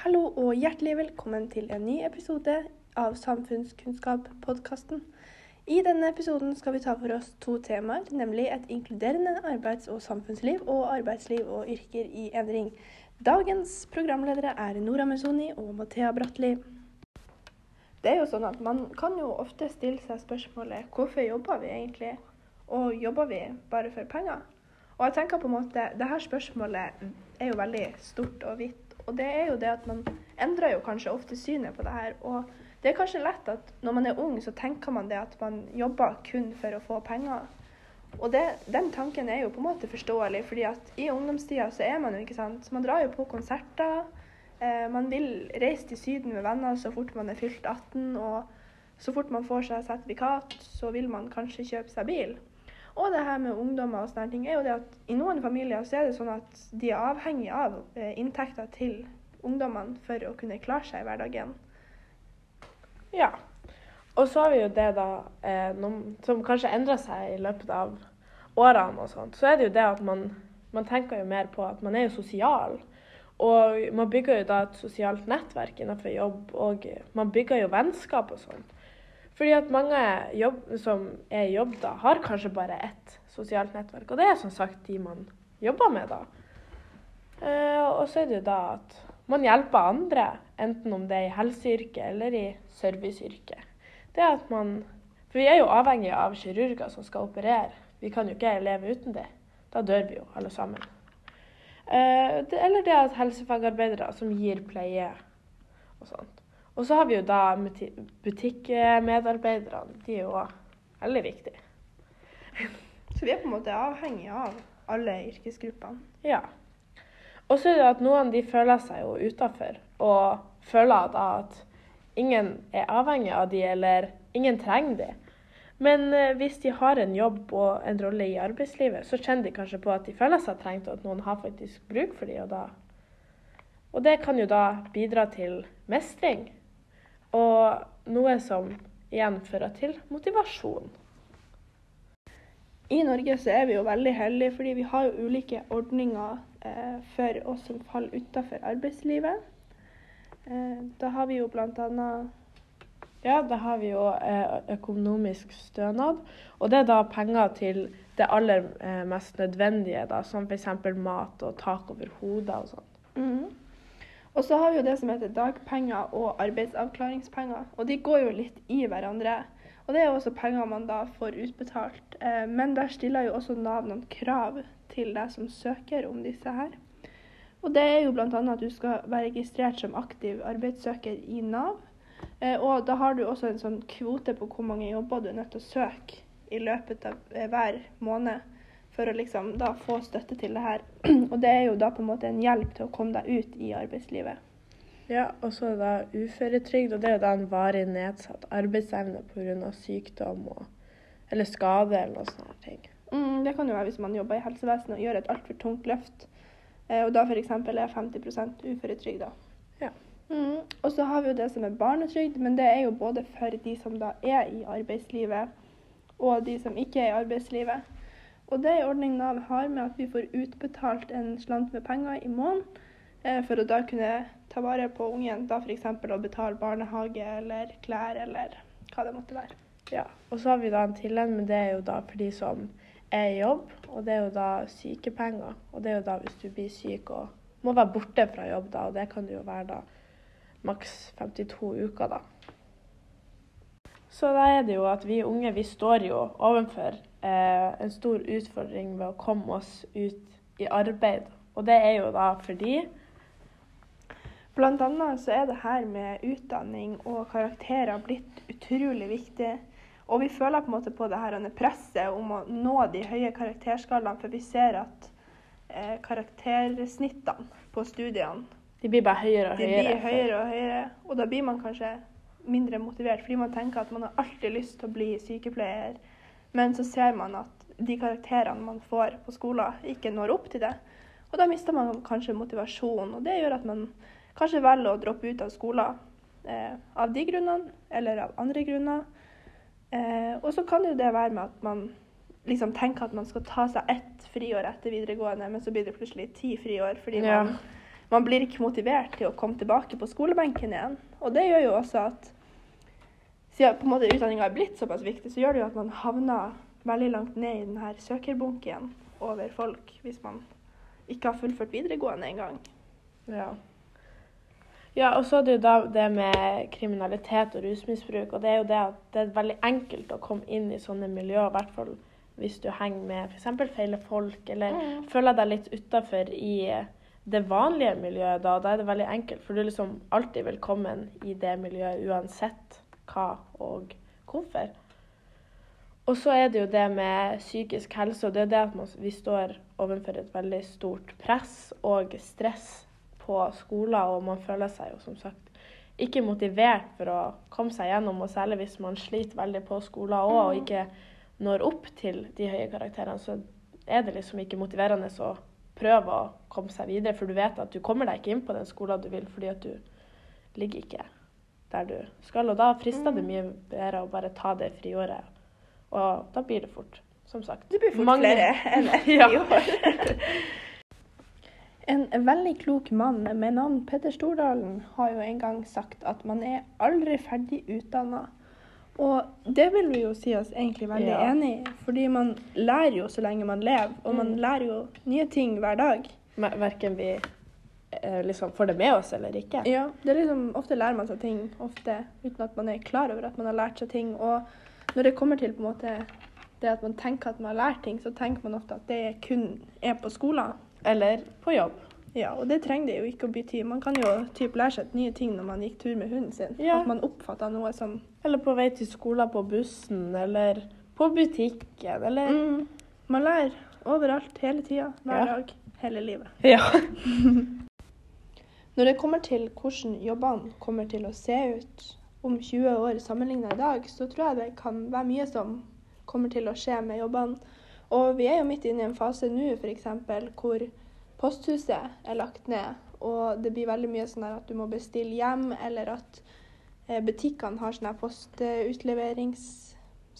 Hallo og hjertelig velkommen til en ny episode av Samfunnskunnskap-podkasten. I denne episoden skal vi ta for oss to temaer, nemlig et inkluderende arbeids- og samfunnsliv og arbeidsliv og yrker i endring. Dagens programledere er Nora Mesoni og Mathea Bratteli. Det er jo sånn at Man kan jo ofte stille seg spørsmålet hvorfor jobber vi egentlig, og jobber vi bare for penger? Og jeg tenker på en måte, det her spørsmålet er jo veldig stort og vidt. Og det er jo det at man endrer jo kanskje ofte synet på det her. Og det er kanskje lett at når man er ung, så tenker man det at man jobber kun for å få penger. Og det, den tanken er jo på en måte forståelig, fordi at i ungdomstida så er man jo ikke sant Man drar jo på konserter. Eh, man vil reise til Syden med venner så fort man er fylt 18. Og så fort man får seg sertifikat, så vil man kanskje kjøpe seg bil. Og det her med ungdommer og sånne ting er jo det at i noen familier så er det sånn at de er avhengig av eh, inntekter til ungdommene for å kunne klare seg i hverdagen. Ja. Og så har vi jo det da eh, noen, som kanskje endrer seg i løpet av årene og sånt. Så er det jo det at man, man tenker jo mer på at man er jo sosial. Og man bygger jo da et sosialt nettverk innenfor jobb, og man bygger jo vennskap og sånn. Fordi at mange jobb, som er i jobb da, har kanskje bare ett sosialt nettverk. Og det er som sagt de man jobber med da. Eh, og så er det jo da at man hjelper andre, enten om det er i helseyrket eller i serviceyrket. Det at man For vi er jo avhengige av kirurger som skal operere. Vi kan jo ikke leve uten det. Da dør vi jo alle sammen. Eh, det, eller det at helsefagarbeidere som gir pleie og sånt. Og så har vi jo da butikkmedarbeiderne. De er jo òg veldig viktige. Så vi er på en måte avhengige av alle yrkesgruppene. Ja. Og så er det at noen de føler seg jo utafor, og føler da at ingen er avhengig av de, eller ingen trenger de. Men eh, hvis de har en jobb og en rolle i arbeidslivet, så kjenner de kanskje på at de føler seg trengt, og at noen har faktisk bruk for dem. Og, og det kan jo da bidra til mestring. Og noe som igjen fører til motivasjon. I Norge så er vi jo veldig heldige, fordi vi har jo ulike ordninger eh, for oss som faller utenfor arbeidslivet. Eh, da har vi jo bl.a. Ja, da har vi jo eh, økonomisk stønad. Og det er da penger til det aller eh, mest nødvendige, da, som f.eks. mat og tak over hodet og sånn. Mm. Og så har vi jo det som heter dagpenger og arbeidsavklaringspenger. Og de går jo litt i hverandre. Og det er jo også penger man da får utbetalt. Eh, men der stiller jo også Nav noen krav til deg som søker om disse her. Og det er jo bl.a. at du skal være registrert som aktiv arbeidssøker i Nav. Eh, og da har du også en sånn kvote på hvor mange jobber du er nødt til å søke i løpet av eh, hver måned for å liksom da få støtte til det her. Og det er jo da på en måte en hjelp til å komme deg ut i arbeidslivet. Ja, og så er det da uføretrygd, og det er da en varig nedsatt arbeidsevne pga. sykdom og, eller skade eller noe sånne ting. Mm, det kan jo være hvis man jobber i helsevesenet og gjør et altfor tungt løft, eh, og da f.eks. er 50% uføretrygda. Ja. Mm, og så har vi jo det som er barnetrygd, men det er jo både for de som da er i arbeidslivet og de som ikke er i arbeidslivet. Og det er en ordning Nav har med at vi får utbetalt en slant med penger i måneden eh, for å da kunne ta vare på ungen, da f.eks. å betale barnehage eller klær eller hva det måtte være. Ja, og så har vi da en tillegg, men det er jo da for de som er i jobb, og det er jo da sykepenger. Og det er jo da hvis du blir syk og må være borte fra jobb, da, og det kan det jo være da maks 52 uker, da. Så da er det jo at vi unge, vi står jo overfor eh, en stor utfordring ved å komme oss ut i arbeid. Og det er jo da fordi annet så er det her med utdanning og karakterer blitt utrolig viktig. Og vi føler på en måte på det her presset om å nå de høye karakterskalaene, for vi ser at eh, karaktersnittene på studiene De blir bare høyere og høyere. De blir høyere og høyere, og da blir man kanskje mindre motivert, fordi man tenker at man har alltid lyst til å bli sykepleier men så ser man at de karakterene man får på skolen, ikke når opp til det. Og da mister man kanskje motivasjon, og det gjør at man kanskje velger å droppe ut av skolen eh, av de grunnene, eller av andre grunner. Eh, og så kan jo det være med at man liksom tenker at man skal ta seg ett friår etter videregående, men så blir det plutselig ti friår fordi ja. man man blir ikke motivert til å komme tilbake på skolebenken igjen. Og det gjør jo også at siden på en måte utdanninga er blitt såpass viktig, så gjør det jo at man havner veldig langt ned i denne søkerbunken over folk hvis man ikke har fullført videregående engang. Ja. Ja, og så er det jo da det med kriminalitet og rusmisbruk. Og det er jo det at det er veldig enkelt å komme inn i sånne miljøer, i hvert fall hvis du henger med f.eks. feile folk, eller Mm. føler deg litt utafor i det vanlige miljøet. Da, da er det veldig enkelt, for du er liksom alltid velkommen i det miljøet uansett hva og hvorfor. Og så er det jo det med psykisk helse, og det er det at man, vi står overfor et veldig stort press og stress på skoler, og man føler seg jo som sagt ikke motivert for å komme seg gjennom, og særlig hvis man sliter veldig på skoler òg og ikke når opp til de høye karakterene, så er det liksom ikke motiverende å prøve å komme seg videre, for du vet at du kommer deg ikke inn på den skolen du vil, fordi at du ligger ikke der du skal. Og da frister det mye bedre å bare ta det friåret, og da blir det fort, som sagt. Det blir fort mange- flere enn i år. En veldig klok mann med navn Petter Stordalen har jo en gang sagt at man er aldri ferdig utdanna. Og det vil vi jo si oss egentlig veldig Ja. enig i, fordi man lærer jo så lenge man lever, og man Mm. lærer jo nye ting hver dag. Men Verken vi eh, liksom får det med oss eller ikke. Ja, det er liksom, Ofte lærer man seg ting ofte uten at man er klar over at man har lært seg ting. Og når det kommer til på en måte det at man tenker at man har lært ting, så tenker man ofte at det kun er på skolen. Eller på jobb. Ja, og det trenger det jo ikke å bety. Man kan jo typ lære seg nye ting når man gikk tur med hunden sin. Ja. At man oppfatter noe som Eller på vei til skolen på bussen, eller på butikken, eller mm, Man lærer overalt, hele tida, hver Ja. dag, hele livet. Ja. Når det kommer til hvordan jobbene kommer til å se ut om 20 år sammenlignet i dag, så tror jeg det kan være mye som kommer til å skje med jobbene. Og vi er jo midt inne i en fase nå f.eks. hvor posthuset er lagt ned, og det blir veldig mye sånn at du må bestille hjem, eller at eh, butikkene har sånne postutleveringsstasjoner,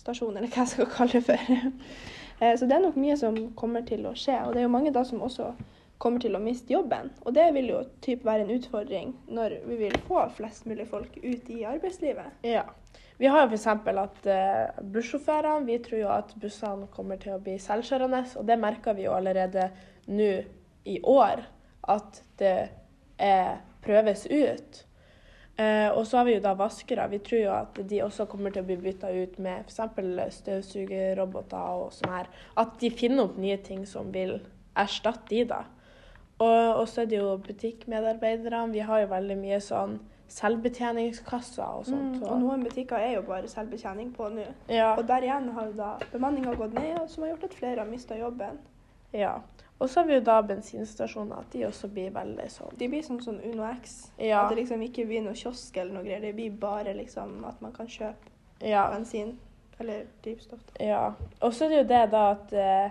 postutleveringsstasjon, eller hva jeg skal kalle det for. Eh, Så det er nok mye som kommer til å skje. Og det er jo mange da som også kommer til å miste jobben. Og det vil jo typ være en utfordring når vi vil få flest mulig folk ut i arbeidslivet. ja. Vi har jo f.eks. at uh, bussjåførene Vi tror jo at bussene kommer til å bli selvkjørende, og det merker vi jo allerede nå i år. At det er, prøves ut. Eh, og så har vi jo da vaskere. Vi tror jo at de også kommer til å bli bytta ut med f.eks. støvsugerroboter og sånn her. At de finner opp nye ting som vil erstatte de, da. Og så er det jo butikkmedarbeiderne. Vi har jo veldig mye sånn selvbetjeningskasser og sånt. Mm, og noen butikker er jo bare selvbetjening på nå. ja, Og der igjen har jo da bemanninga gått ned, som har gjort at flere har mista jobben. ja. Og så har vi jo da bensinstasjoner, at de også blir veldig sånn. De blir sånn som Uno X. Ja. At det liksom ikke blir noe kiosk eller noe greier. Det blir bare liksom at man kan kjøpe Ja. bensin eller drivstoff. ja. Og så er det jo det da at eh,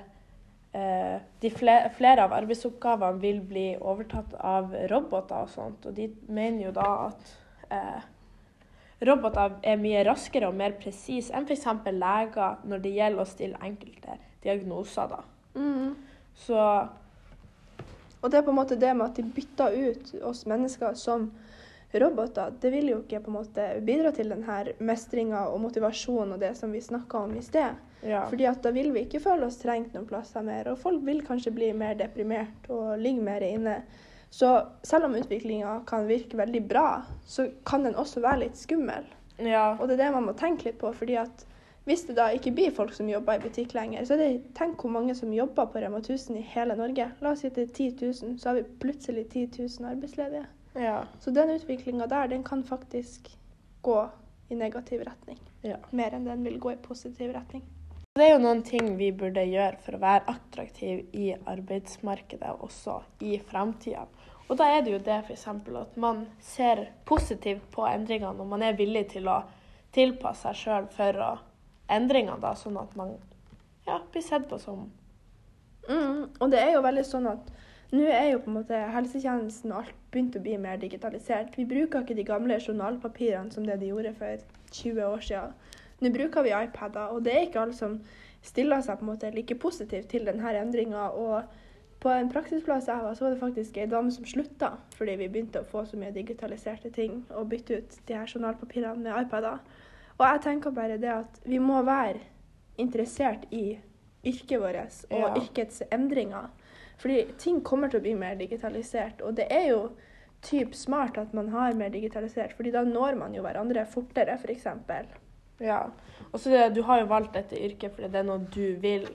eh, de flere, flere av arbeidsoppgavene vil bli overtatt av roboter og sånt. Og de mener jo da at eh, roboter er mye raskere og mer presise enn f.eks. leger når det gjelder å stille enkelte diagnoser. da. Mm. Så Og det er på en måte det med at de bytter ut oss mennesker som roboter, det vil jo ikke på en måte bidra til denne mestringa og motivasjonen og det som vi snakka om i sted. ja. Fordi at da vil vi ikke føle oss trengt noen plasser mer, og folk vil kanskje bli mer deprimert og ligge mer inne. Så selv om utviklinga kan virke veldig bra, så kan den også være litt skummel. ja. Og det er det man må tenke litt på, fordi at hvis det da ikke blir folk som jobber i butikk lenger, så det, tenk hvor mange som jobber på Rema 1000 i hele Norge. La oss si at det er 10 000, så har vi plutselig 10 000 arbeidsledige. ja. Så den utviklinga der, den kan faktisk gå i negativ retning. ja. Mer enn den vil gå i positiv retning. Det er jo noen ting vi burde gjøre for å være attraktiv i arbeidsmarkedet også i framtida. Og da er det jo det f.eks. at man ser positivt på endringene, og man er villig til å tilpasse seg sjøl for å endringene, da, sånn at man ja, blir sett på som Mm, og det er jo veldig sånn at nå er jo på en måte helsetjenesten og alt begynt å bli mer digitalisert. Vi bruker ikke de gamle journalpapirene som det de gjorde for 20 år siden. Nå bruker vi iPader, og det er ikke alle som stiller seg på en måte like positivt til denne endringa. Og På en praksisplass jeg var, så var det faktisk ei dame som slutta fordi vi begynte å få så mye digitaliserte ting og bytte ut de her journalpapirene med iPader. Og jeg tenker bare det at vi må være interessert i yrket vårt og Ja. yrkets endringer. Fordi ting kommer til å bli mer digitalisert, og det er jo typ smart at man har mer digitalisert, fordi da når man jo hverandre fortere, f.eks. Ja. Og så du har jo valgt dette yrket fordi det er noe du vil,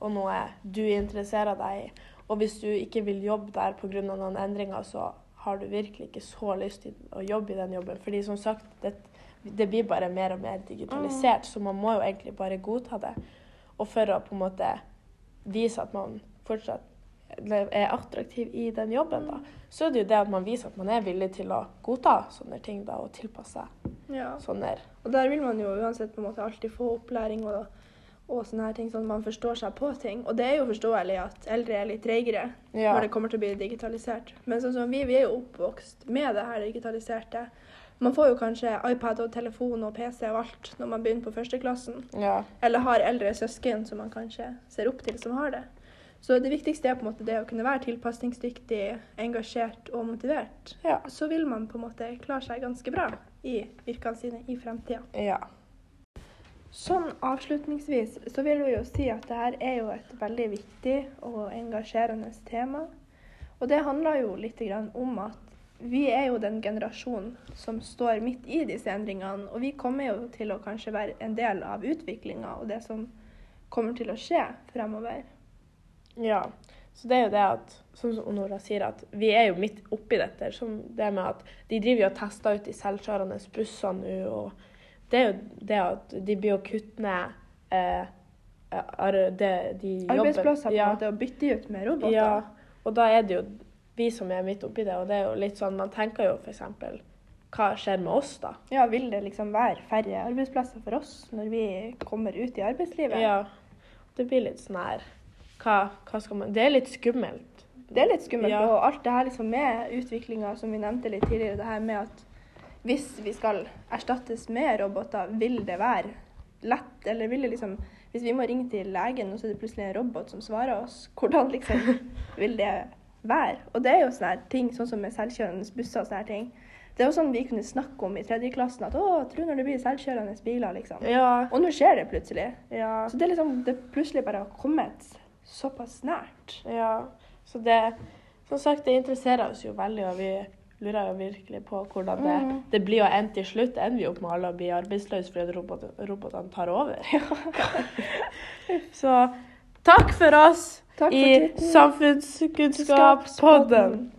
og noe du interesserer deg i. Og hvis du ikke vil jobbe der pga. noen endringer, så har du virkelig ikke så lyst til å jobbe i den jobben. Fordi som sagt, det, det blir bare mer og mer digitalisert, så man må jo egentlig bare godta det. Og for å på en måte vise at man fortsatt er attraktiv i den jobben, da, så er det jo det at man viser at man er villig til å godta sånne ting da, og tilpasse Ja. sånne Og der vil man jo uansett på en måte alltid få opplæring og, og sånne her ting, sånn at man forstår seg på ting. Og det er jo forståelig at eldre er litt treigere Ja. når det kommer til å bli digitalisert. Men sånn som vi, vi er jo oppvokst med det her digitaliserte. Man får jo kanskje iPad og telefon og PC og alt når man begynner på førsteklassen. Ja. Eller har eldre søsken som man kanskje ser opp til som har det. Så det viktigste er på en måte det å kunne være tilpasningsdyktig, engasjert og motivert. Ja. Så vil man på en måte klare seg ganske bra i virkene sine i fremtida. ja. Sånn avslutningsvis så vil vi jo si at det her er jo et veldig viktig og engasjerende tema. Og det handler jo litt grann om at vi er jo den generasjonen som står midt i disse endringene. Og vi kommer jo til å kanskje være en del av utviklinga og det som kommer til å skje fremover. Ja. Så det er jo det at, som Nora sier, at vi er jo midt oppi dette. Som det med at de driver jo og tester ut de selvkjørende bussene nå. og det er jo det at de blir å kutte ned eh, det de Arbeidsplasser på en ja, måte, og bytte ut med roboter. Ja, og da er det jo vi som er midt oppi det. Og det er jo litt sånn, man tenker jo f.eks. Hva skjer med oss, da? Ja, vil det liksom være færre arbeidsplasser for oss når vi kommer ut i arbeidslivet? Ja, det blir litt sånn her hva, hva skal man Det er litt skummelt. Det er litt skummelt. Ja. Og alt det her liksom med utviklinga som vi nevnte litt tidligere, det her med at hvis vi skal erstattes med roboter, vil det være lett? Eller vil det liksom Hvis vi må ringe til legen, og så er det plutselig en robot som svarer oss, hvordan liksom vil det være? Og det er jo sånne ting, sånn som med selvkjørende busser og sånne ting. Det er jo sånn vi kunne snakke om i tredje klassen, at å, tro når det blir selvkjørende biler, liksom. Ja. Og nå skjer det plutselig. ja. Så det er liksom det plutselig bare har kommet såpass nært. Ja, så det Som sagt, det interesserer oss jo veldig, og vi lurer jo virkelig på hvordan det, Mm. det blir å ende til slutt. Ender vi opp med alle å bli arbeidsløse fordi robot, robotene tar over? så takk for oss Takk for i. Samfunnskunnskapspodden.